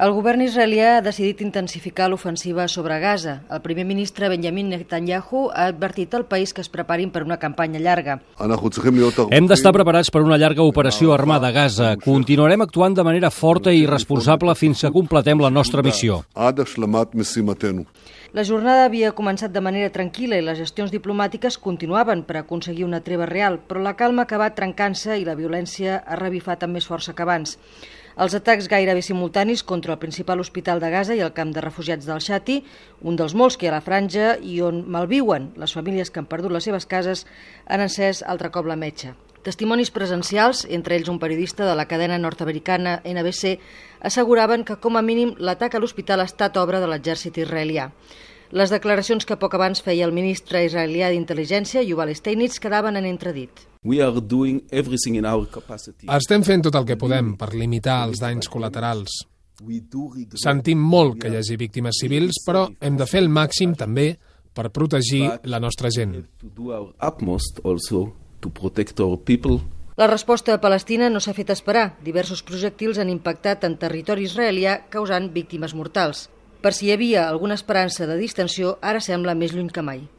El govern israelià ha decidit intensificar l'ofensiva sobre Gaza. El primer ministre Benjamin Netanyahu ha advertit al país que es preparin per una campanya llarga. Hem d'estar preparats per una llarga operació armada a Gaza. Continuarem actuant de manera forta i responsable fins que completem la nostra missió. La jornada havia començat de manera tranquil·la i les gestions diplomàtiques continuaven per aconseguir una treva real, però la calma ha acabat trencant-se i la violència ha revifat amb més força que abans. Els atacs gairebé simultanis contra el principal hospital de Gaza i el camp de refugiats del Xati, un dels molts que hi ha a la franja i on malviuen les famílies que han perdut les seves cases, han encès altre cop la metxa. Testimonis presencials, entre ells un periodista de la cadena nord-americana NBC, asseguraven que com a mínim l'atac a l'hospital ha estat obra de l'exèrcit israelià. Les declaracions que poc abans feia el ministre israelià d'Intel·ligència, Yuval Steinitz, quedaven en entredit. We are doing everything in our capacity. Estem fent tot el que podem per limitar els danys col·laterals. Sentim molt que hi hagi víctimes civils, però hem de fer el màxim també per protegir la nostra gent. La resposta a Palestina no s'ha fet esperar. Diversos projectils han impactat en territori israelià causant víctimes mortals. Per si hi havia alguna esperança de distensió, ara sembla més lluny que mai.